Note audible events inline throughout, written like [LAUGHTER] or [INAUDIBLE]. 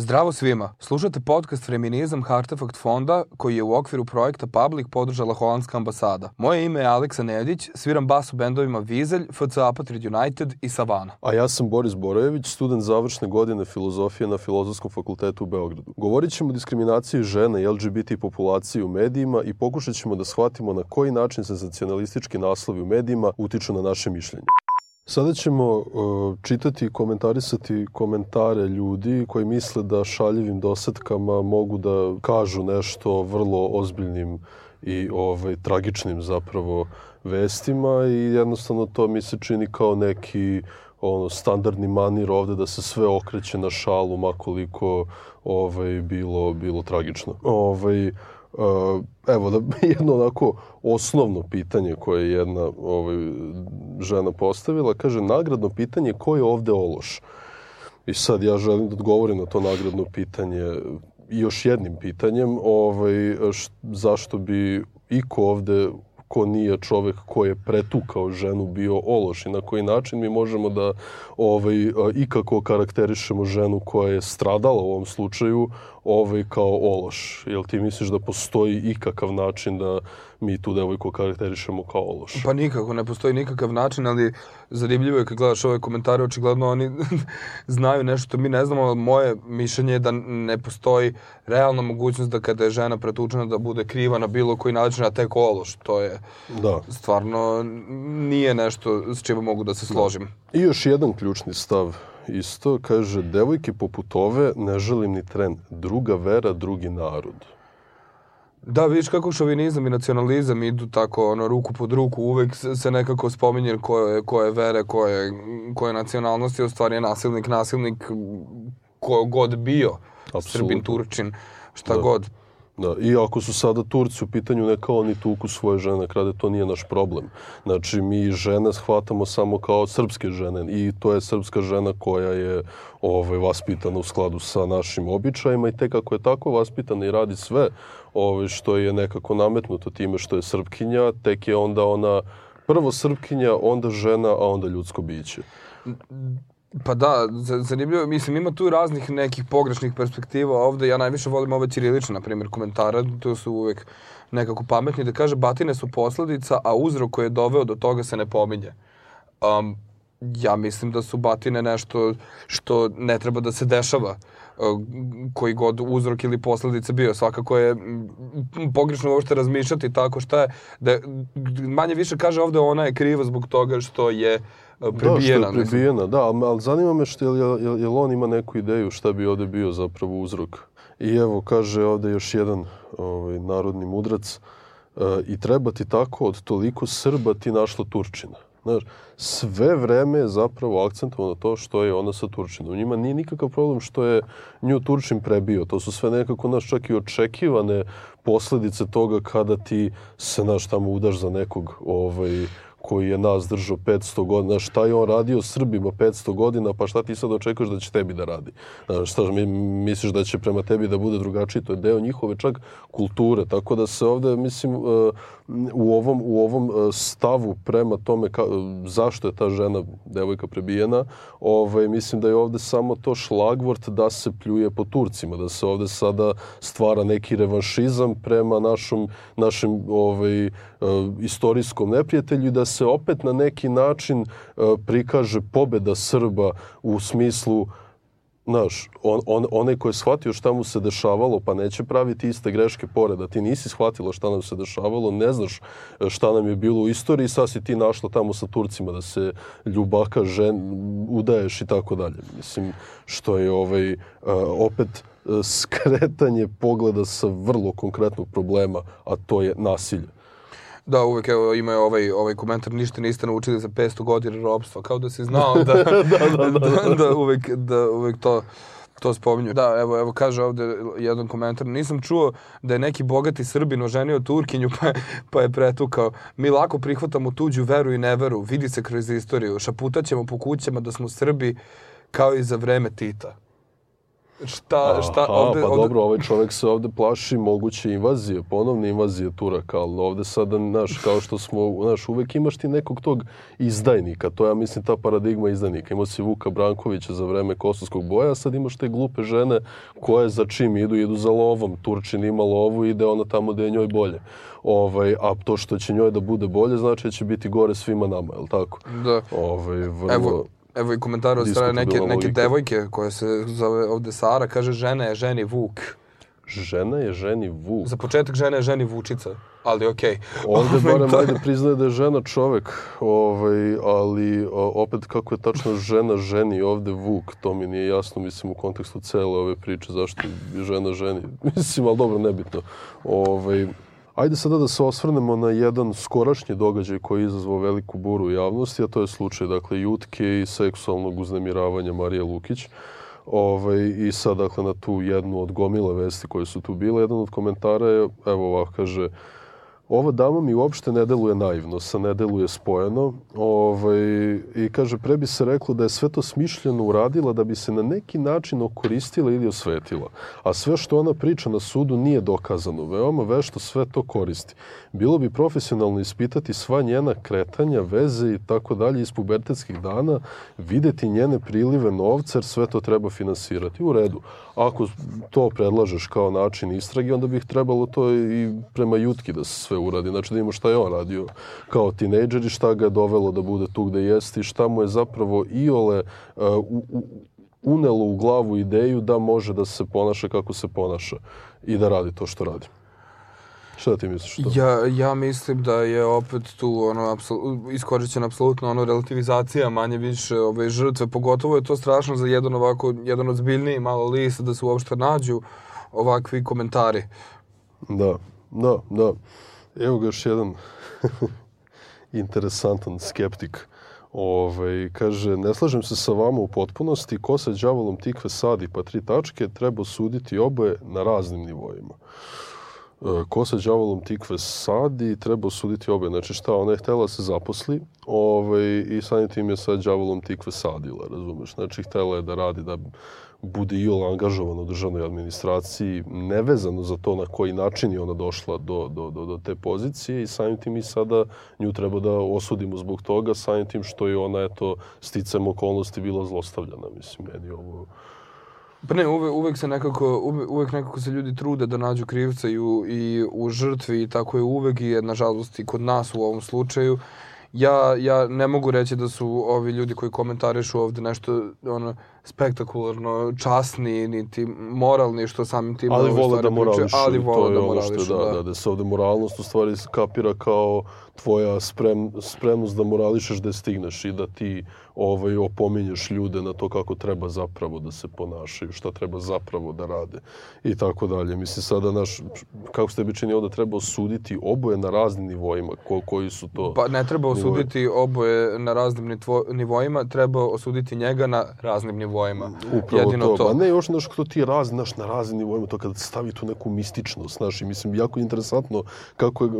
Zdravo svima. Slušate podcast Feminizam Hartefakt fonda koji je u okviru projekta Public podržala Holandska ambasada. Moje ime je Aleksa Nedić, sviram bas u bendovima Vizelj, FC Apatrid United i Savana. A ja sam Boris Borojević, student završne godine filozofije na Filozofskom fakultetu u Beogradu. Govorit ćemo o diskriminaciji žena i LGBT populacije u medijima i pokušat ćemo da shvatimo na koji način senzacionalistički naslovi u medijima utiču na naše mišljenje. Sada ćemo uh, čitati i komentarisati komentare ljudi koji misle da šaljivim dosetkama mogu da kažu nešto vrlo ozbiljnim i ovaj, tragičnim zapravo vestima i jednostavno to mi se čini kao neki ono standardni manir ovde da se sve okreće na šalu makoliko ovaj bilo bilo tragično. Ovaj evo, da [LAUGHS] jedno onako osnovno pitanje koje je jedna ovaj, žena postavila, kaže, nagradno pitanje, ko je ovde ološ? I sad ja želim da odgovorim na to nagradno pitanje još jednim pitanjem, ovaj, š, zašto bi iko ovde ko nije čovek ko je pretukao ženu bio ološ i na koji način mi možemo da ovaj, ikako karakterišemo ženu koja je stradala u ovom slučaju ovaj, kao ološ. Jel ti misliš da postoji ikakav način da mi tu devojku karakterišemo kao ološ? Pa nikako, ne postoji nikakav način, ali zanimljivo je kad gledaš ove komentare, očigledno oni [LAUGHS] znaju nešto što mi ne znamo, ali moje mišljenje je da ne postoji realna mogućnost da kada je žena pretučena da bude kriva na bilo koji način, a tek ološ. To je da. stvarno nije nešto s čime mogu da se složim. Da. I još jedan ključni stav isto, kaže, devojke poput ove ne želim ni tren. Druga vera, drugi narod. Da, vidiš kako šovinizam i nacionalizam idu tako ono, ruku pod ruku, uvek se nekako spominje ko je, ko je vere, ko je, ko je nacionalnost i u stvari je nasilnik, nasilnik ko god bio, Absolutno. Srbin, Turčin, šta da. god. Da, i ako su sada Turci u pitanju, neka oni tuku svoje žene, krade, to nije naš problem. Znači, mi žene shvatamo samo kao srpske žene i to je srpska žena koja je ovaj, vaspitana u skladu sa našim običajima i tek ako je tako vaspitana i radi sve ovaj, što je nekako nametnuto time što je srpkinja, tek je onda ona prvo srpkinja, onda žena, a onda ljudsko biće. Pa da, zanimljivo, mislim, ima tu raznih nekih pogrešnih perspektiva ovde, ja najviše volim ove ćirilične, na primjer, komentara, to su uvek nekako pametni, da kaže, batine su posledica, a uzrok koji je doveo do toga se ne pominje. Um, ja mislim da su batine nešto što ne treba da se dešava koji god uzrok ili posledica bio. Svakako je pogrešno uopšte razmišljati tako šta je. Da, manje više kaže ovde ona je kriva zbog toga što je prebijena. Da, što je prebijena, da, ali zanima me što, jel, jel, jel on ima neku ideju šta bi ovde bio zapravo uzrok. I evo, kaže ovde još jedan ovaj, narodni mudrac, e, i treba ti tako od toliko Srba ti našla Turčina. Znaš, sve vreme je zapravo akcentovano to što je ona sa Turčinom. Njima nije nikakav problem što je nju Turčin prebio. To su sve nekako, naš, čak i očekivane posledice toga kada ti se, naš, tamo udaš za nekog ovaj, koji je nas držao 500 godina, šta je on radio Srbima 500 godina, pa šta ti sad očekuješ da će tebi da radi? Šta mi misliš da će prema tebi da bude drugačiji? To je deo njihove čak kulture, tako da se ovde, mislim, e, u ovom, u ovom e, stavu prema tome ka, zašto je ta žena, devojka prebijena, ovaj, mislim da je ovde samo to šlagvort da se pljuje po Turcima, da se ovde sada stvara neki revanšizam prema našom, našem ovaj, e, istorijskom neprijatelju da se opet na neki način uh, prikaže pobeda Srba u smislu Znaš, on, on, onaj ko je shvatio šta mu se dešavalo, pa neće praviti iste greške pored, da ti nisi shvatila šta nam se dešavalo, ne znaš e, šta nam je bilo u istoriji, sad si ti našla tamo sa Turcima da se ljubaka, žen, udaješ i tako dalje. Mislim, što je ovaj, uh, opet uh, skretanje pogleda sa vrlo konkretnog problema, a to je nasilje. Da, uvek evo, ima ovaj, ovaj komentar, ništa niste naučili za 500 godina robstva, kao da si znao da, [LAUGHS] da, da, da, [LAUGHS] da, da, uvek, da uvek to to spominju. Da, evo, evo kaže ovde jedan komentar. Nisam čuo da je neki bogati Srbin oženio Turkinju pa, pa je pretukao. Mi lako prihvatamo tuđu veru i neveru. Vidi se kroz istoriju. Šaputaćemo po kućama da smo Srbi kao i za vreme Tita. Šta, šta Aha, ovde, pa ovde, dobro, ovaj čovjek se ovde plaši moguće invazije, ponovne invazije Turaka, ali ovde sada, znaš, kao što smo, znaš, uvek imaš ti nekog tog izdajnika, to ja mislim, ta paradigma izdajnika. Imao si Vuka Brankovića za vreme kosovskog boja, a sad imaš te glupe žene koje za čim idu, idu za lovom. Turčin ima lovu, ide ona tamo gde je njoj bolje. Ovaj, a to što će njoj da bude bolje, znači da će biti gore svima nama, je li tako? da. Ovaj, vrlo... Evo, evo i komentar od strane neke, neke logika. devojke koje se zove ovde Sara, kaže žena je ženi Vuk. Žena je ženi Vuk. Za početak žena je ženi Vučica, ali okej. Ovde [LAUGHS] Ovaj, barem to- ajde priznaje da je žena čovek, ovaj, ali o, opet kako je tačno žena ženi ovde Vuk, to mi nije jasno, mislim, u kontekstu cele ove priče, zašto je žena ženi, [LAUGHS] mislim, ali dobro, nebitno. Ovaj, ajde sada da se osvrnemo na jedan skorašnji događaj koji je izazvao veliku buru u javnosti, a to je slučaj, dakle, jutke i seksualnog uznemiravanja Marije Lukić. Ovaj, I sad, dakle, na tu jednu od gomile vesti koje su tu bile, jedan od komentara je, evo ovako, kaže, ova dama mi uopšte ne deluje naivno, sa ne deluje spojeno. Ovaj, I kaže, pre bi se reklo da je sve to smišljeno uradila da bi se na neki način okoristila ili osvetila. A sve što ona priča na sudu nije dokazano. Veoma vešto sve to koristi. Bilo bi profesionalno ispitati sva njena kretanja, veze i tako dalje iz pubertetskih dana, videti njene prilive novca, jer sve to treba finansirati. U redu. Ako to predlažeš kao način istrage, onda bih trebalo to i prema Jutki da se sve uradi. Znači da imamo šta je on radio kao tinejdžer i šta ga je dovelo da bude tu gde jeste i šta mu je zapravo iole uh, u, u, unelo u glavu ideju da može da se ponaša kako se ponaša i da radi to što radi. Šta ti misliš to? Ja, ja mislim da je opet tu ono, apsol, iskorišćena apsolutno ono, relativizacija manje više ove žrtve. Pogotovo je to strašno za jedan ovako, jedan ozbiljniji malo list da se uopšte nađu ovakvi komentari. Da, da, da. Evo ga još jedan [LAUGHS] interesantan skeptik. Ovaj, kaže, ne slažem se sa vama u potpunosti, ko sa đavolom tikve sadi pa tri tačke, treba suditi oboje na raznim nivoima. E, ko sa đavolom tikve sadi, treba osuditi obe. Znači šta, ona je htela da se zaposli ovaj, i samim tim je sa đavolom tikve sadila, razumeš? Znači htela je da radi, da bude i ona angažovana u državnoj administraciji, nevezano za to na koji način je ona došla do, do, do, do te pozicije i samim tim i sada nju treba da osudimo zbog toga, samim tim što je ona, eto, sticam okolnosti bila zlostavljana. Mislim, meni ovo... Pa ne, uvek, uvek se nekako, uvek, uvek nekako se ljudi trude da nađu krivca i u, i u žrtvi i tako je uvek i nažalost i kod nas u ovom slučaju. Ja, ja ne mogu reći da su ovi ljudi koji komentarišu ovde nešto ono, spektakularno časni, niti moralni, što samim tim Ali vole da morališu. ali vole je da ono što morališu, da, da, da se ovde moralnost u stvari kapira kao tvoja sprem, spremnost da morališeš da stigneš i da ti ovaj, opominješ ljude na to kako treba zapravo da se ponašaju, šta treba zapravo da rade i tako dalje. Mislim sada, naš, kako ste bi čini ovde treba osuditi oboje na raznim nivoima, ko, koji su to... Pa ne treba osuditi oboje na raznim nivoima, treba osuditi njega na raznim nivoima. Upravo Jedino to. to. Ma ne, još znaš, to ti je raz, znaš, na raznim nivoima, to kada stavi tu neku mističnost, znaš, i mislim, jako je interesantno kako je,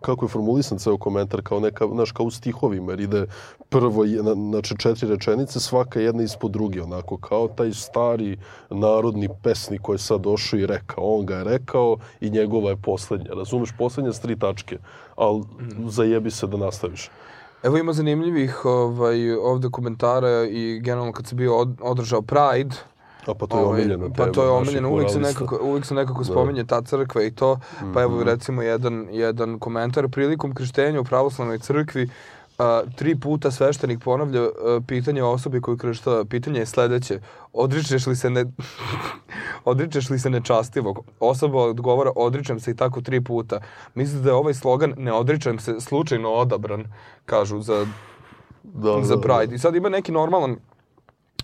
kako je formulisan ceo komentar, kao neka, znaš, kao u stihovima, jer ide prvo, znači, četiri rečenice, svaka jedna ispod druge, onako, kao taj stari narodni pesnik koji je sad došao i rekao, on ga je rekao i njegova je poslednja, razumeš, poslednja s tri tačke, ali Mhm. zajebi se da nastaviš. Evo ima zanimljivih ovaj, ovde komentara i generalno kad se bio od, održao Pride, A pa to je ovaj, omiljena tema. pa to je omiljeno, uvek se nekako, uvek se nekako spominje ta crkva i to, pa Mhm. evo recimo jedan, jedan komentar, prilikom krštenja u pravoslavnoj crkvi, a, tri puta sveštenik ponavlja a, pitanje o osobi koju kršta, pitanje je sledeće, odričeš li se ne, [LAUGHS] odričeš li se nečastivog? Osoba odgovara, odričem se i tako tri puta. Mislim da je ovaj slogan, ne odričem se, slučajno odabran, kažu za da, za da, Pride. I sad ima neki normalan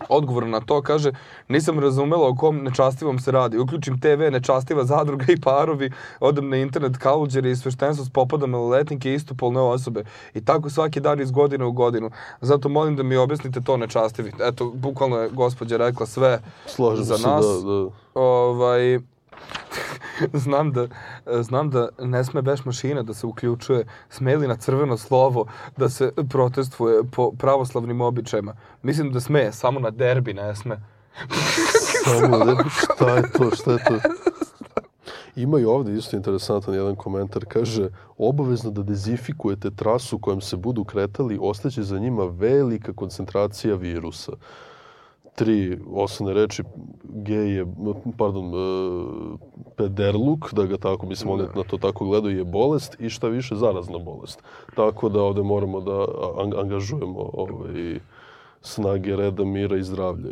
odgovor na to, kaže, nisam razumela o kom nečastivom se radi. Uključim TV, nečastiva zadruga i parovi, odem na internet kaluđeri i sveštenstvo s popada maloletnike i istopolne osobe. I tako svaki dan iz godine u godinu. Zato molim da mi objasnite to nečastivi. Eto, bukvalno je gospođa rekla sve Slažem za se nas. da, da, ovaj [LAUGHS] znam da znam da ne sme beš mašina da se uključuje smeli na crveno slovo da se protestuje po pravoslavnim običajima. Mislim da sme, samo na derbi ne sme. [LAUGHS] Samo ne, šta je to, šta je to? Ima i ovde isto interesantan jedan komentar. Kaže, obavezno da dezifikujete trasu kojom se budu kretali, ostaće za njima velika koncentracija virusa. Tri osnovne reči, G je, pardon, e, pederluk, da ga tako, mislim, oni na to tako gledaju, je bolest i šta više zarazna bolest. Tako da ovde moramo da an- angažujemo ovaj, snage reda, mira i zdravlja.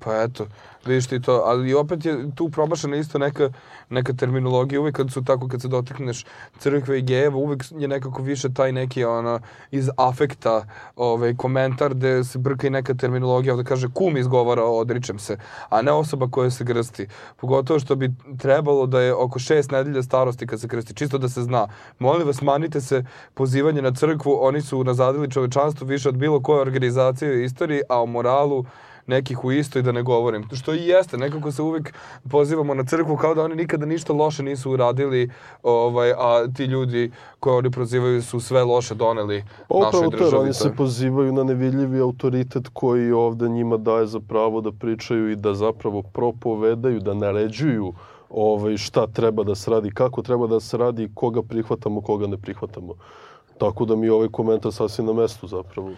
Pa eto, vidiš ti to, ali opet je tu promašena isto neka, neka terminologija, uvek kad su tako, kad se dotakneš crkve i gejeva, uvek je nekako više taj neki ono, iz afekta ovaj, komentar gde se brka i neka terminologija, ovde kaže kum izgovara odričem se, a ne osoba koja se grsti. Pogotovo što bi trebalo da je oko šest nedelja starosti kad se krsti, čisto da se zna. Molim vas, manite se pozivanje na crkvu, oni su nazadili čovečanstvo više od bilo koje organizacije u istoriji, a o moralu nekih u istoj da ne govorim. Što i jeste, nekako se uvek pozivamo na crkvu kao da oni nikada ništa loše nisu uradili, ovaj, a ti ljudi koje oni prozivaju su sve loše doneli Pa našoj upravo državi. oni To je- se pozivaju na nevidljivi autoritet koji ovde njima daje za pravo da pričaju i da zapravo propovedaju, da naređuju ovaj, šta treba da se radi, kako treba da se radi koga prihvatamo, koga ne prihvatamo. Tako da mi je ovaj komentar sasvim na mestu zapravo.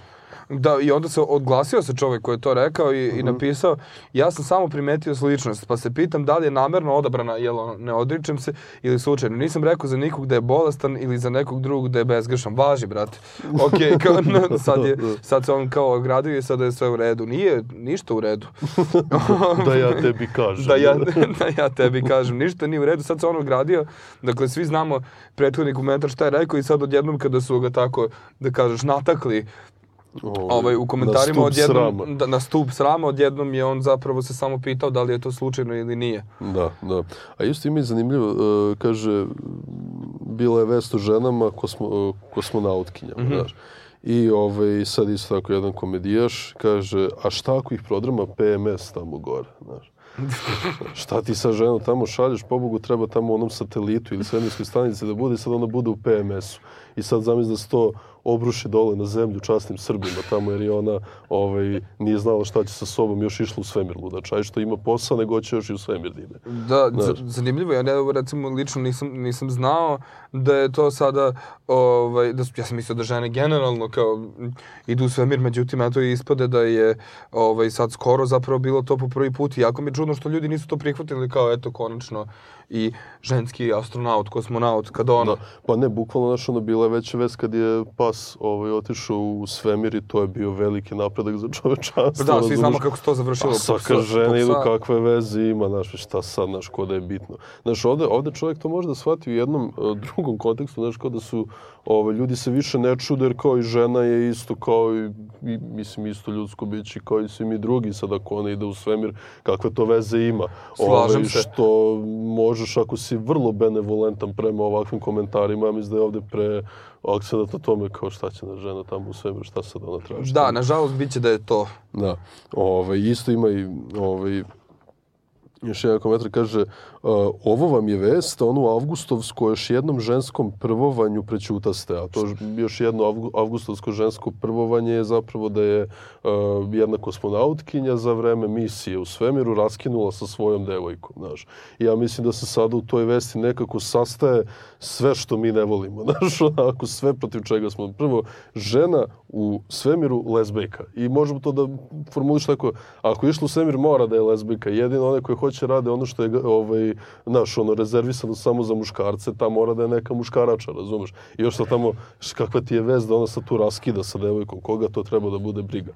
Da, i onda se odglasio se čovjek koji je to rekao i, i napisao, ja sam samo primetio sličnost, pa se pitam da li je namerno odabrana, jel ono, ne odričem se, ili slučajno. Nisam rekao za nikog da je bolestan ili za nekog drugog da je bezgrešan. Važi, brate. [LAUGHS] Ok, kao, [LAUGHS] no, sad, je, sad se on kao ogradio i sada je sve u redu. Nije ništa u redu. [LAUGHS] da ja tebi kažem. da, ja, da ja tebi kažem, ništa nije u redu, sad se on ogradio, dakle svi znamo prethodni komentar šta je rekao i sad odjednom kada su ga tako, da kažeš, natakli ovaj, u komentarima odjednom, da, na stup srama, odjednom je on zapravo se samo pitao da li je to slučajno ili nije. Da, da. A isto ima i zanimljivo, uh, kaže, bila je vest o ženama kosmo, uh, kosmonautkinjama, Mhm. znaš. I ovaj, sad isto tako jedan komedijaš kaže, a šta ako ih prodrama PMS tamo gore, znaš. [LAUGHS] šta ti sa ženom tamo šalješ, pobogu treba tamo onom satelitu ili svemirskoj stanici da bude i sad ona bude u PMS-u. I sad zamisli da se to obruši dole na zemlju časnim Srbima tamo jer je ona ovaj, nije znala šta će sa sobom, još išla u svemir ludača. Aj što ima posao, nego hoće još i u svemir da ide. Da, zanimljivo, ja ne, recimo lično nisam, nisam znao da je to sada, ovaj, da su, ja sam mislio da žene generalno kao idu u svemir, međutim, eto ispade da je ovaj, sad skoro zapravo bilo to po prvi put i jako mi je čudno što ljudi nisu to prihvatili kao eto konačno i ženski astronaut, kosmonaut, kad on... Da, pa ne, bukvalno, znaš, ono, bila je veća vest kad je pas ovaj, otišao u svemir i to je bio veliki napredak za čovečanstvo. Da, svi znamo kako se to završilo. A svaka žena idu kakve veze ima, znaš, šta sad, znaš, ko da je bitno. Znaš, ovde, ovde čovjek to može da shvati u jednom uh, drugom kontekstu, znaš, kao da su, ovaj, ljudi se više ne čude, jer kao i žena je isto, kao i, i mislim, isto ljudsko biće, kao i svi mi drugi, sad ako ona ide u svemir, kakve to veze ima. Slažem Ovaj, se. Što možeš, ako si vrlo benevolentan prema ovakvim komentarima, ja mislim da je ovde pre akcenat na tome kao šta će na žena tamo u svemiru, šta sad ona traži. Da, nažalost, bit će da je to. Da. Ovaj, isto ima i ovaj, još jedan komentar kaže uh, ovo vam je vest, onu avgustovsko još jednom ženskom prvovanju prećutaste, a to još jedno avgu- avgustovsko žensko prvovanje je zapravo da je uh, jedna kosmonautkinja za vreme misije u svemiru raskinula sa svojom devojkom, znaš. Ja mislim da se sada u toj vesti nekako sastaje sve što mi ne volimo, [LAUGHS] znaš, onako sve protiv čega smo. Prvo, žena u svemiru lezbejka. I možemo to da formuliš tako, ako je išla u svemir mora da je lezbijka. Jedino one koje hoće rade ono što je ovaj, naš, ono, rezervisano samo za muškarce, ta mora da je neka muškarača, razumeš? I još sad tamo, kakva ti je vez da ona sad tu raskida sa devojkom, koga to treba da bude briga.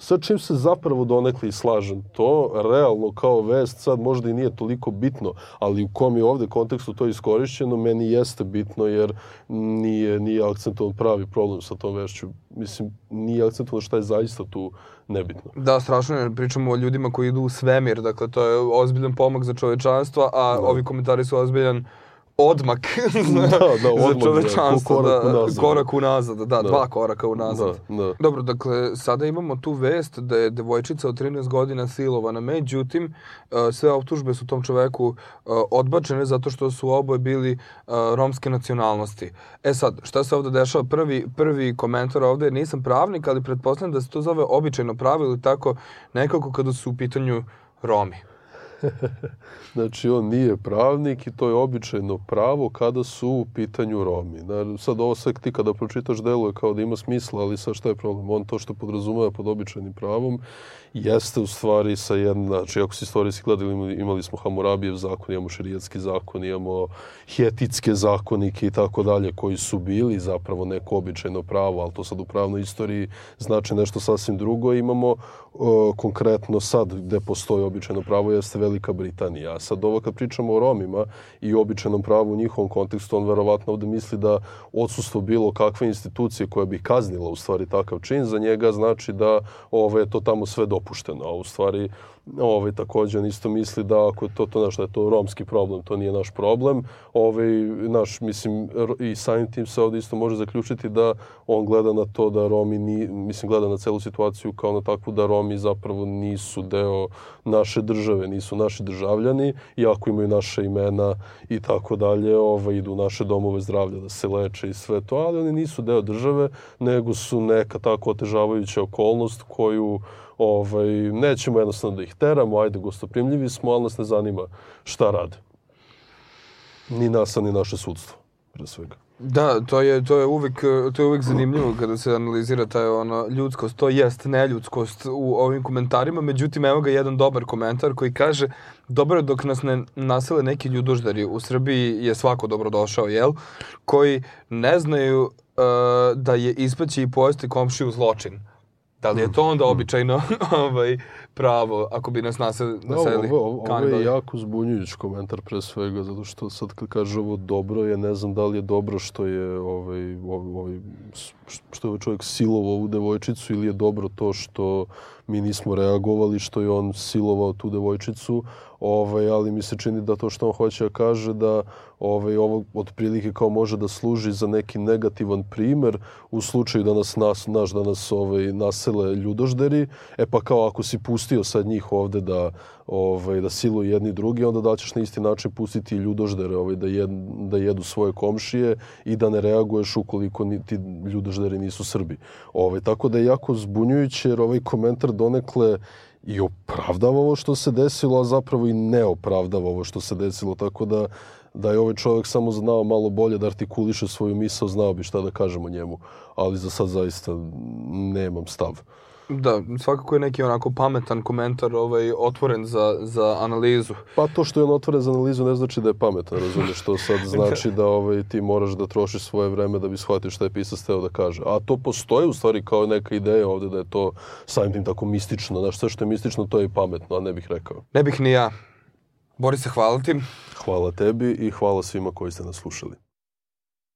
Sa čim se zapravo donekle i slažem, to realno kao vest sad možda i nije toliko bitno, ali u kom je ovde kontekstu to iskorišćeno, meni jeste bitno jer nije, nije akcentovan pravi problem sa tom vešću. Mislim, nije akcentovan šta je zaista tu nebitno. Da, strašno je, pričamo o ljudima koji idu u svemir, dakle to je ozbiljan pomak za čovečanstvo, a ovi komentari su ozbiljan odmak [LAUGHS] Da, da, za odmak, čovečanstvo, da, korak da, unazad. korak unazad, da, Da. dva koraka unazad. Da, da. Dobro, dakle, sada imamo tu vest da je devojčica od 13 godina silovana. Međutim, e, sve optužbe su tom čoveku e, odbačene zato što su oboje bili e, romske nacionalnosti. E sad, šta se ovde dešava? Prvi, prvi komentar ovde, nisam pravnik, ali pretpostavljam da se to zove običajno pravilo ili tako nekako kada su u pitanju Romi. [LAUGHS] znači, on nije pravnik i to je običajno pravo kada su u pitanju Romi. Sad ovo sve ti kada pročitaš deluje kao da ima smisla, ali sad šta je problem? On to što podrazumeva pod običajnim pravom jeste u stvari sa jedna, znači ako si istorijski gledali, imali smo Hamurabijev zakon, imamo šerijatski zakon, imamo hetitske zakonike i tako dalje, koji su bili zapravo neko običajno pravo, ali to sad u pravnoj istoriji znači nešto sasvim drugo. Imamo o, konkretno sad gde postoji običajno pravo jeste Velika Britanija. Sad ovo kad pričamo o Romima i običajnom pravu u njihovom kontekstu, on verovatno ovde misli da odsustvo bilo kakve institucije koja bi kaznila u stvari takav čin, za njega znači da ove, to tamo sve dopušteno. A u stvari ovaj, takođe on isto misli da ako je to, to naš, da je to romski problem, to nije naš problem. Ovaj, naš, mislim, i samim tim se ovde isto može zaključiti da on gleda na to da Romi, ni, mislim, gleda na celu situaciju kao na takvu da Romi zapravo nisu deo naše države, nisu naši državljani, iako imaju naše imena i tako dalje, ovaj, idu u naše domove zdravlja da se leče i sve to, ali oni nisu deo države, nego su neka tako otežavajuća okolnost koju ovaj, nećemo jednostavno da ih teramo, ajde gostoprimljivi smo, ali nas ne zanima šta rade. Ni nas, ni naše sudstvo, pre svega. Da, to je, to je, uvek, to je uvek zanimljivo kada se analizira taj ono, ljudskost, to jest neljudskost u ovim komentarima, međutim evo ga jedan dobar komentar koji kaže dobro dok nas ne nasele neki ljudoždari, u Srbiji je svako dobrodošao, jel? Koji ne znaju uh, da je ispaći i pojesti komšiju zločin. Da li je to onda mm. običajno [LAUGHS] ovaj, pravo ako bi nas naseli naselili ovo, ovo, ovo je jako zbunjujući komentar pre svega, zato što sad kad kaže ovo dobro, ja ne znam da li je dobro što je ovaj, ovaj, što je ovaj čovjek silovao ovu devojčicu ili je dobro to što mi nismo reagovali, što je on silovao tu devojčicu, ovaj, ali mi se čini da to što on hoće da kaže da ovaj, ovo otprilike kao može da služi za neki negativan primer u slučaju da nas, nas, naš, da nas ovaj, nasele ljudožderi, e pa kao ako si pustio sad njih ovde da, ovaj, da siluju jedni drugi, onda da ćeš na isti način pustiti ljudoždere ovaj, da, jed, da jedu svoje komšije i da ne reaguješ ukoliko ni, ti ljudožderi nisu Srbi. Ovaj, tako da je jako zbunjujuće jer ovaj komentar donekle i opravdava ovo što se desilo, a zapravo i ne opravdava ovo što se desilo, tako da da je ovaj čovjek samo znao malo bolje da artikuliše svoju misao, znao bi šta da kažemo njemu, ali za sad zaista nemam stav. Da, svakako je neki onako pametan komentar ovaj, otvoren za, za analizu. Pa to što je on otvoren za analizu ne znači da je pametan, razumiješ, to sad [LAUGHS] znači da ovaj, ti moraš da trošiš svoje vreme da bi shvatio šta je pisac teo da kaže. A to postoji u stvari kao neka ideja ovde da je to samim tim tako mistično, znaš, sve što je mistično to je i pametno, a ne bih rekao. Ne bih ni ja. Borise, hvala ti. Hvala tebi i hvala svima koji ste nas slušali.